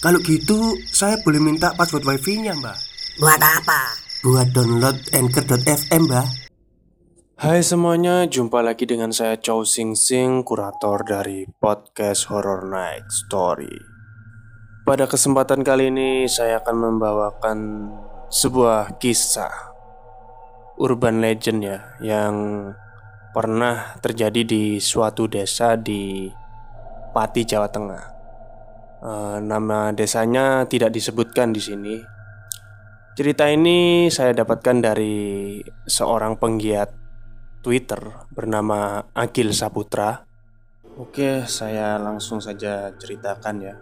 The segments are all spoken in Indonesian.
Kalau gitu, saya boleh minta password wifi-nya, Mbak. Buat apa? Buat download Anchor.fm, Mbak. Hai semuanya, jumpa lagi dengan saya Chow Sing Sing, kurator dari podcast Horror Night Story. Pada kesempatan kali ini, saya akan membawakan sebuah kisah urban legend ya, yang pernah terjadi di suatu desa di Pati, Jawa Tengah. Eh, nama desanya tidak disebutkan di sini. Cerita ini saya dapatkan dari seorang penggiat Twitter bernama Agil Saputra. Oke, saya langsung saja ceritakan ya.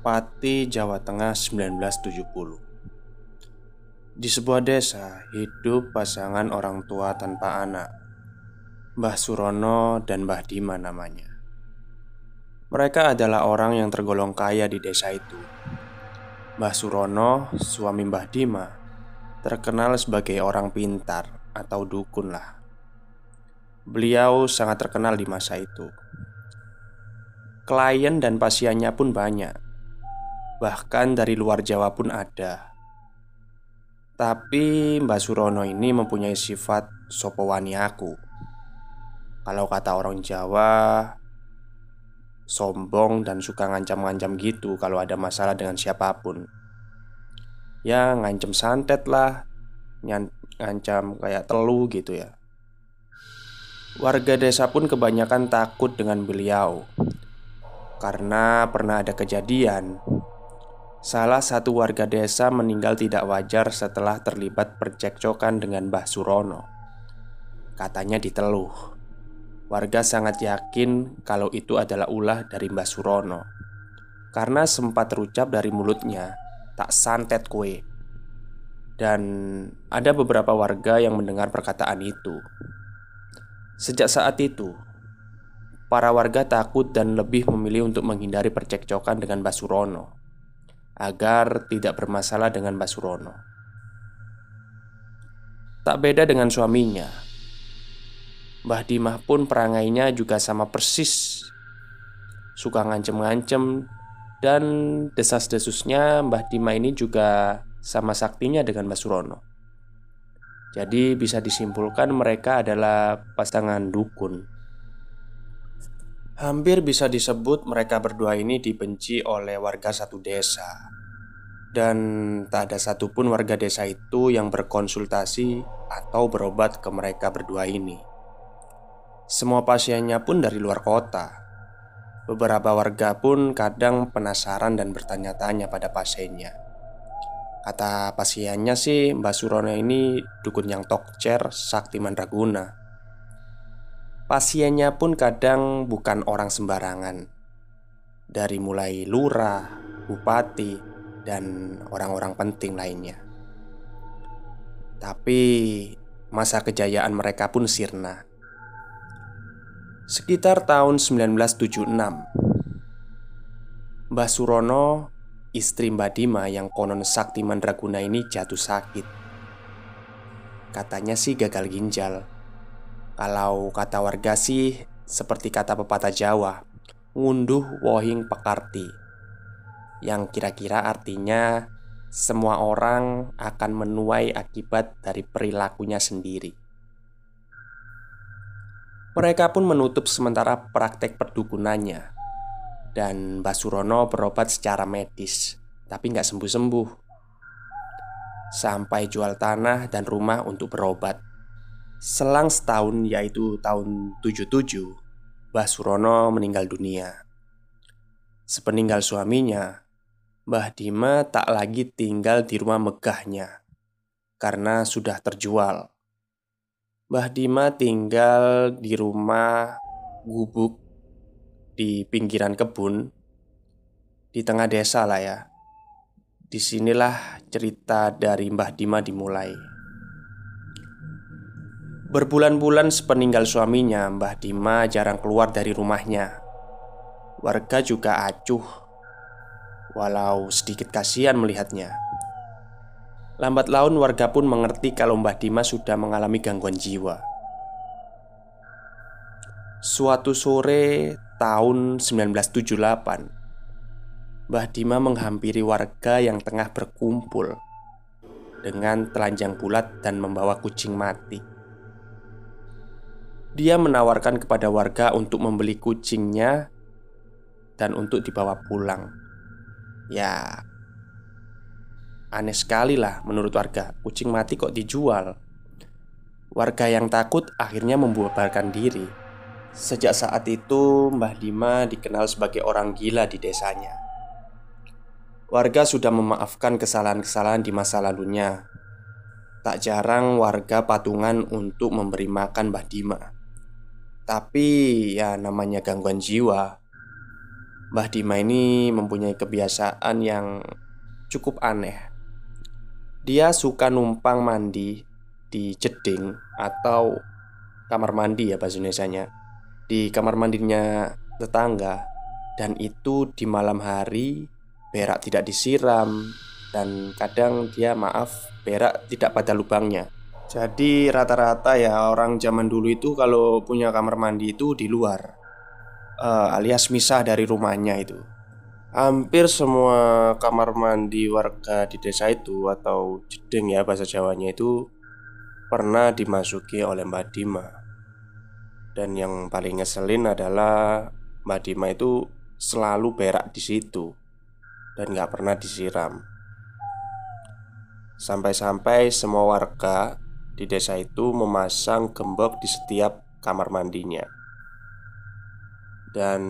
Pati, Jawa Tengah 1970. Di sebuah desa hidup pasangan orang tua tanpa anak. Mbah Surono dan Mbah Dima namanya. Mereka adalah orang yang tergolong kaya di desa itu. Mbah Surono, suami Mbah Dima, terkenal sebagai orang pintar atau dukun lah. Beliau sangat terkenal di masa itu. Klien dan pasiennya pun banyak. Bahkan dari luar Jawa pun ada. Tapi Mbak Surono ini mempunyai sifat sopowani aku. Kalau kata orang Jawa, sombong dan suka ngancam-ngancam gitu kalau ada masalah dengan siapa pun. Ya ngancam santet lah, ngancam kayak telu gitu ya. Warga desa pun kebanyakan takut dengan beliau karena pernah ada kejadian Salah satu warga desa meninggal tidak wajar setelah terlibat percekcokan dengan Mbah Surono. Katanya diteluh. Warga sangat yakin kalau itu adalah ulah dari Mbah Surono Karena sempat terucap dari mulutnya Tak santet kue dan ada beberapa warga yang mendengar perkataan itu. Sejak saat itu, para warga takut dan lebih memilih untuk menghindari percekcokan dengan Basurono agar tidak bermasalah dengan Basurono. Tak beda dengan suaminya, Mbah Dimah pun perangainya juga sama persis Suka ngancem-ngancem Dan desas-desusnya Mbah Dimah ini juga sama saktinya dengan Mas Surono. Jadi bisa disimpulkan mereka adalah pasangan dukun. Hampir bisa disebut mereka berdua ini dibenci oleh warga satu desa Dan tak ada satupun warga desa itu yang berkonsultasi atau berobat ke mereka berdua ini Semua pasiennya pun dari luar kota. Beberapa warga pun kadang penasaran dan bertanya-tanya pada pasiennya. Kata pasiennya sih Mbak Surono ini dukun yang tokcer sakti mandraguna. Pasiennya pun kadang bukan orang sembarangan. Dari mulai lurah, bupati, dan orang-orang penting lainnya. Tapi masa kejayaan mereka pun sirna Sekitar tahun 1976 Mbah Surono Istri Mbak Dima yang konon sakti mandraguna ini jatuh sakit. Katanya sih gagal ginjal. Kalau kata warga sih seperti kata pepatah Jawa Ngunduh wohing pekarti. Yang kira-kira artinya Semua orang akan menuai akibat dari perilakunya sendiri Mereka pun menutup sementara praktek perdukunannya. Dan Basurono berobat secara medis Tapi nggak sembuh-sembuh. Sampai jual tanah dan rumah untuk berobat. Selang setahun yaitu tahun 77 Basurono meninggal dunia. Sepeninggal suaminya Mbah Dima tak lagi tinggal di rumah megahnya Karena sudah terjual Mbah Dima tinggal di rumah gubuk di pinggiran kebun di tengah desa lah ya. Di sinilah cerita dari Mbah Dima dimulai. Berbulan-bulan sepeninggal suaminya, Mbah Dima jarang keluar dari rumahnya. Warga juga acuh, walau sedikit kasihan melihatnya. Lambat laun warga pun mengerti kalau Mbah Dima sudah mengalami gangguan jiwa. Suatu sore tahun 1978, Mbah Dima menghampiri warga yang tengah berkumpul dengan telanjang bulat dan membawa kucing mati. Dia menawarkan kepada warga untuk membeli kucingnya dan untuk dibawa pulang. Ya, aneh sekali lah menurut warga. Kucing mati kok dijual. Warga yang takut akhirnya membubarkan diri. Sejak saat itu, Mbah Dima dikenal sebagai orang gila di desanya. Warga sudah memaafkan kesalahan-kesalahan di masa lalunya. Tak jarang warga patungan untuk memberi makan Mbah Dima. Tapi ya namanya gangguan jiwa Mbah Dima ini mempunyai kebiasaan yang cukup aneh Dia suka numpang mandi di jeding atau kamar mandi ya bahasa Indonesia Di kamar mandinya tetangga. Dan itu di malam hari berak tidak disiram. Dan kadang dia maaf berak tidak pada lubangnya. Jadi rata-rata ya orang zaman dulu itu kalau punya kamar mandi itu di luar uh, Alias misah dari rumahnya itu Hampir semua kamar mandi warga di desa itu Atau jeding ya bahasa Jawanya itu Pernah dimasuki oleh Mbak Dima Dan yang paling ngeselin adalah Mbak Dima itu selalu berak di situ Dan gak pernah disiram Sampai-sampai semua warga di desa itu memasang gembok di setiap kamar mandinya. Dan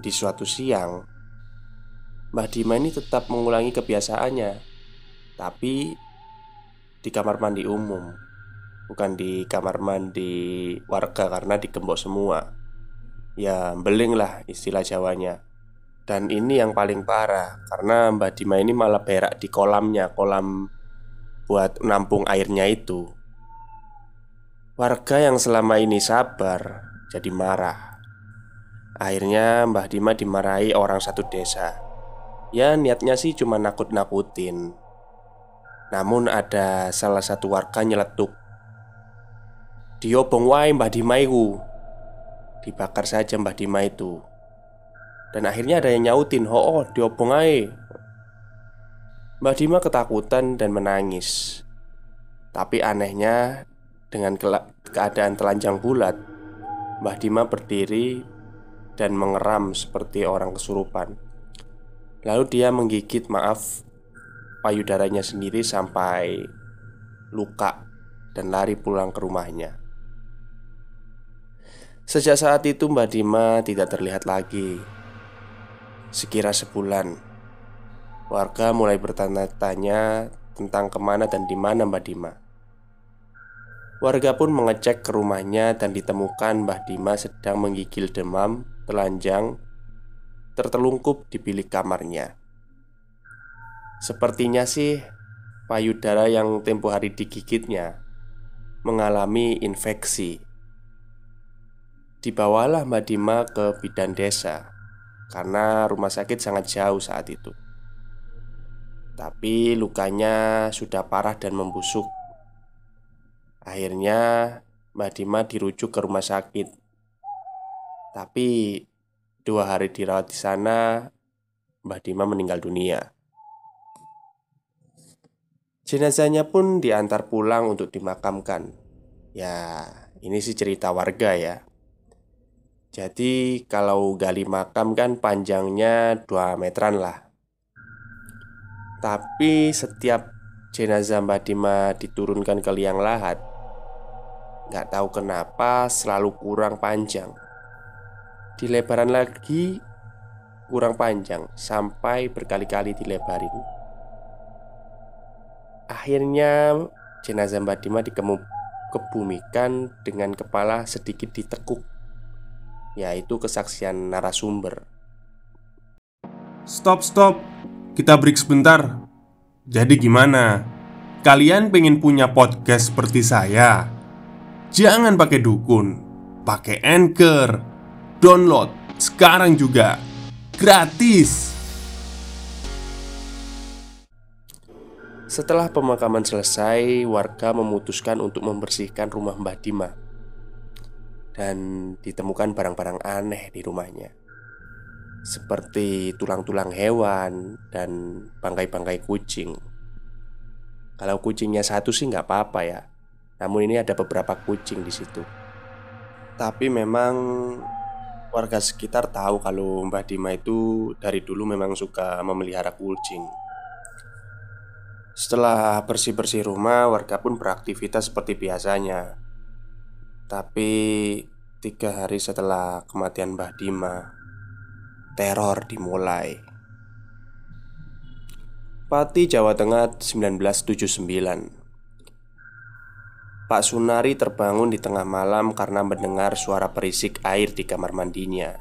di suatu siang, Mbah Dima ini tetap mengulangi kebiasaannya, tapi di kamar mandi umum, bukan di kamar mandi warga karena digembok semua. Ya, beling lah istilah Jawanya. Dan ini yang paling parah karena Mbah Dima ini malah berak di kolamnya, kolam buat nampung airnya itu. Warga yang selama ini sabar jadi marah. Akhirnya Mbah Dima dimarahi orang satu desa. Ya niatnya sih cuma nakut-nakutin. Namun ada salah satu warga nyeletuk. Diobong wae Mbah Dima itu. Dibakar saja Mbah Dima itu. Dan akhirnya ada yang nyautin, "Oh, oh diobong ae." Mbah Dima ketakutan dan menangis. Tapi anehnya dengan keadaan telanjang bulat, Mbah Dima berdiri dan mengeram seperti orang kesurupan. Lalu dia menggigit maaf payudaranya sendiri sampai luka dan lari pulang ke rumahnya. Sejak saat itu Mbah Dima tidak terlihat lagi Sekira sebulan Warga mulai bertanya-tanya tentang ke mana dan di mana Mbah Dima Warga pun mengecek ke rumahnya dan ditemukan Mbah Dima sedang menggigil demam, telanjang, tertelungkup di bilik kamarnya. Sepertinya sih payudara yang tempo hari digigitnya mengalami infeksi. Dibawalah Mbah Dima ke bidan desa karena rumah sakit sangat jauh saat itu. Tapi lukanya sudah parah dan membusuk Akhirnya Mbak Dima dirujuk ke rumah sakit Tapi dua hari dirawat di sana Mbak Dima meninggal dunia. Jenazahnya pun diantar pulang untuk dimakamkan. Ya ini sih cerita warga ya. Jadi kalau gali makam kan panjangnya 2 meteran lah. Tapi setiap jenazah Mbak Dima diturunkan ke liang lahat Gak tahu kenapa selalu kurang panjang Dilebaran lagi kurang panjang Sampai berkali-kali dilebarin Akhirnya jenazah Mbak Dima dikebumikan dengan kepala sedikit ditekuk Yaitu kesaksian narasumber Stop, stop. Kita break sebentar. Jadi gimana? Kalian pengen punya podcast seperti saya? Jangan pakai dukun, pakai Anchor. Download sekarang juga. Gratis. Setelah pemakaman selesai, warga memutuskan untuk membersihkan rumah Mbah Dima dan ditemukan barang-barang aneh di rumahnya seperti tulang-tulang hewan dan bangkai-bangkai kucing. Kalau kucingnya satu sih nggak apa-apa ya, namun ini ada beberapa kucing di situ. Tapi memang warga sekitar tahu kalau Mbah Dima itu dari dulu memang suka memelihara kucing. Setelah bersih-bersih rumah, warga pun beraktivitas seperti biasanya. Tapi tiga hari setelah kematian Mbah Dima, teror dimulai. Pati Jawa Tengah 1979 Pak Sunari terbangun di tengah malam karena mendengar suara berisik air di kamar mandinya.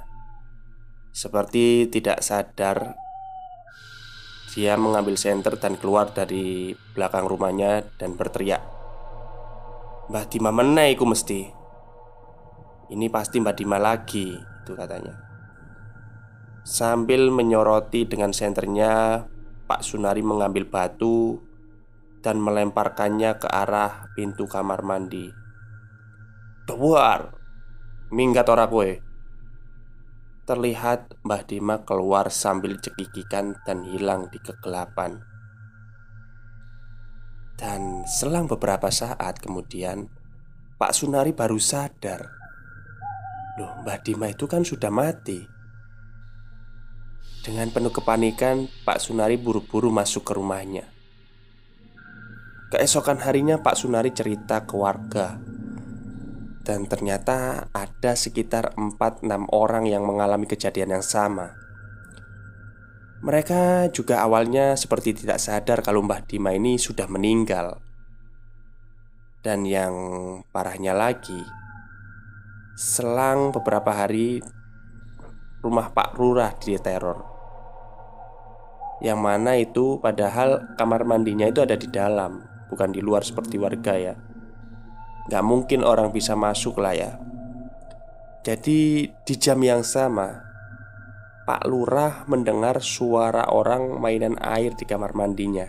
Seperti tidak sadar Dia mengambil senter dan keluar dari belakang rumahnya dan berteriak Mbah Dima menaiku mesti. Ini pasti Mbah Dima lagi Itu katanya. Sambil menyoroti dengan senternya Pak Sunari mengambil batu Dan melemparkannya ke arah pintu kamar mandi. Keluar Minggat ora kue Terlihat Mbah Dima keluar sambil cekikikan dan hilang di kegelapan. Dan selang beberapa saat kemudian Pak Sunari baru sadar. Loh Mbah Dima itu kan sudah mati. Dengan penuh kepanikan, Pak Sunari buru-buru masuk ke rumahnya. Keesokan harinya, Pak Sunari cerita ke warga, dan ternyata ada sekitar 4-6 orang yang mengalami kejadian yang sama. Mereka juga awalnya seperti tidak sadar kalau Mbah Dima ini sudah meninggal. Dan yang parahnya lagi, selang beberapa hari rumah Pak Lurah diteror Yang mana itu padahal kamar mandinya itu ada di dalam Bukan di luar seperti warga ya. Gak mungkin orang bisa masuk lah ya. Jadi di jam yang sama Pak Lurah mendengar suara orang mainan air di kamar mandinya.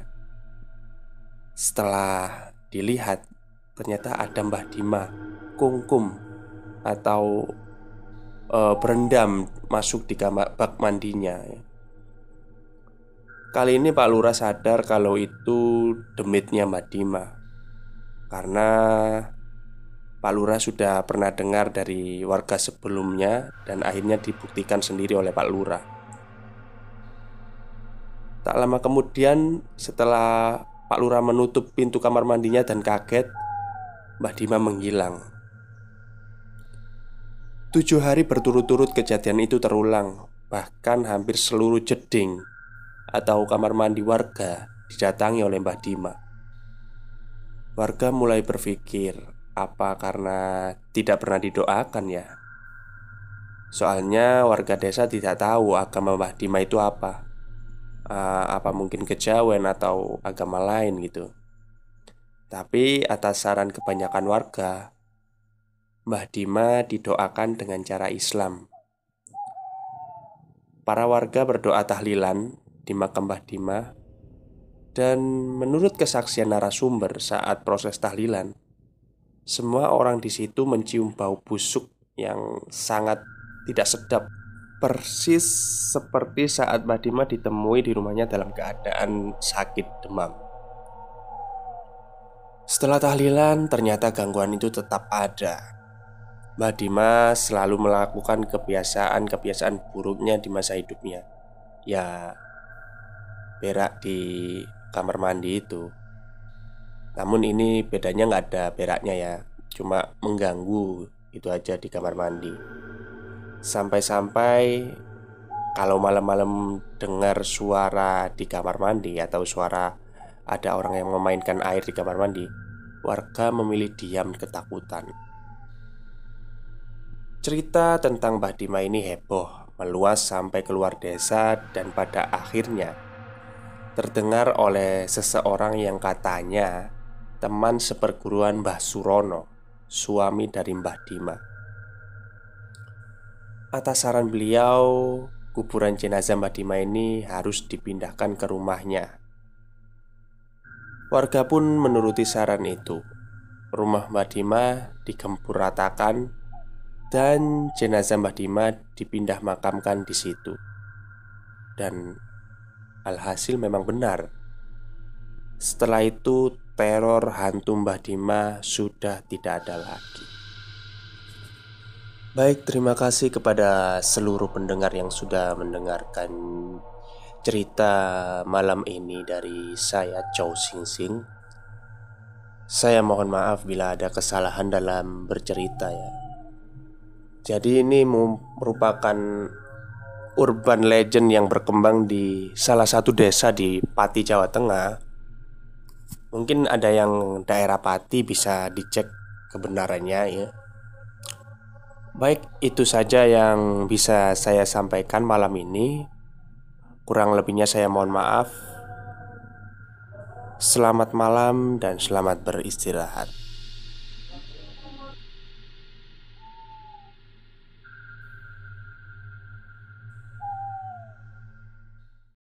Setelah dilihat Ternyata ada Mbah Dima Kungkum Atau uh, berendam masuk di kamar bak mandinya. Kali ini Pak Lurah sadar kalau itu demitnya Mbak Dima. Karena Pak Lurah sudah pernah dengar dari warga sebelumnya Dan akhirnya dibuktikan sendiri oleh Pak Lurah. Tak lama kemudian setelah Pak Lurah menutup pintu kamar mandinya dan kaget Mbak Dima menghilang. Tujuh hari berturut-turut kejadian itu terulang Bahkan hampir seluruh jeding Atau kamar mandi warga Didatangi oleh Mbah Dima. Warga mulai berpikir Apa karena tidak pernah didoakan ya? Soalnya warga desa tidak tahu agama Mbah Dima itu apa. Uh, Apa mungkin kejawen atau agama lain gitu. Tapi atas saran kebanyakan warga Mbah Dima didoakan dengan cara Islam. Para warga berdoa tahlilan di makam Mbah Dima. Dan menurut kesaksian narasumber saat proses tahlilan, semua orang di situ mencium bau busuk yang sangat tidak sedap. Persis seperti saat Mbah Dima ditemui di rumahnya dalam keadaan sakit demam. Setelah tahlilan ternyata gangguan itu tetap ada. Mbah Dimas selalu melakukan kebiasaan-kebiasaan buruknya di masa hidupnya. Ya Berak di kamar mandi itu. Namun ini bedanya nggak ada beraknya ya Cuma mengganggu itu aja di kamar mandi. Sampai-sampai Kalau malam-malam dengar suara di kamar mandi Atau suara ada orang yang memainkan air di kamar mandi Warga memilih diam ketakutan. Cerita tentang Mbah Dima ini heboh meluas sampai keluar desa dan pada akhirnya terdengar oleh seseorang yang katanya teman seperguruan Mbah Surono, suami dari Mbah Dima. Atas saran beliau, kuburan jenazah Mbah Dima ini harus dipindahkan ke rumahnya. Warga pun menuruti saran itu. Rumah Mbah Dima digempur ratakan dan jenazah Mbah Dima dipindah makamkan di situ. Dan alhasil memang benar. Setelah itu teror hantu Mbah Dima sudah tidak ada lagi. Baik, terima kasih kepada seluruh pendengar yang sudah mendengarkan cerita malam ini dari saya Chow Sing Sing. Saya mohon maaf bila ada kesalahan dalam bercerita ya. Jadi ini merupakan urban legend yang berkembang di salah satu desa di Pati Jawa Tengah. Mungkin ada yang daerah Pati bisa dicek kebenarannya ya. Baik, itu saja yang bisa saya sampaikan malam ini. Kurang lebihnya saya mohon maaf. Selamat malam dan selamat beristirahat.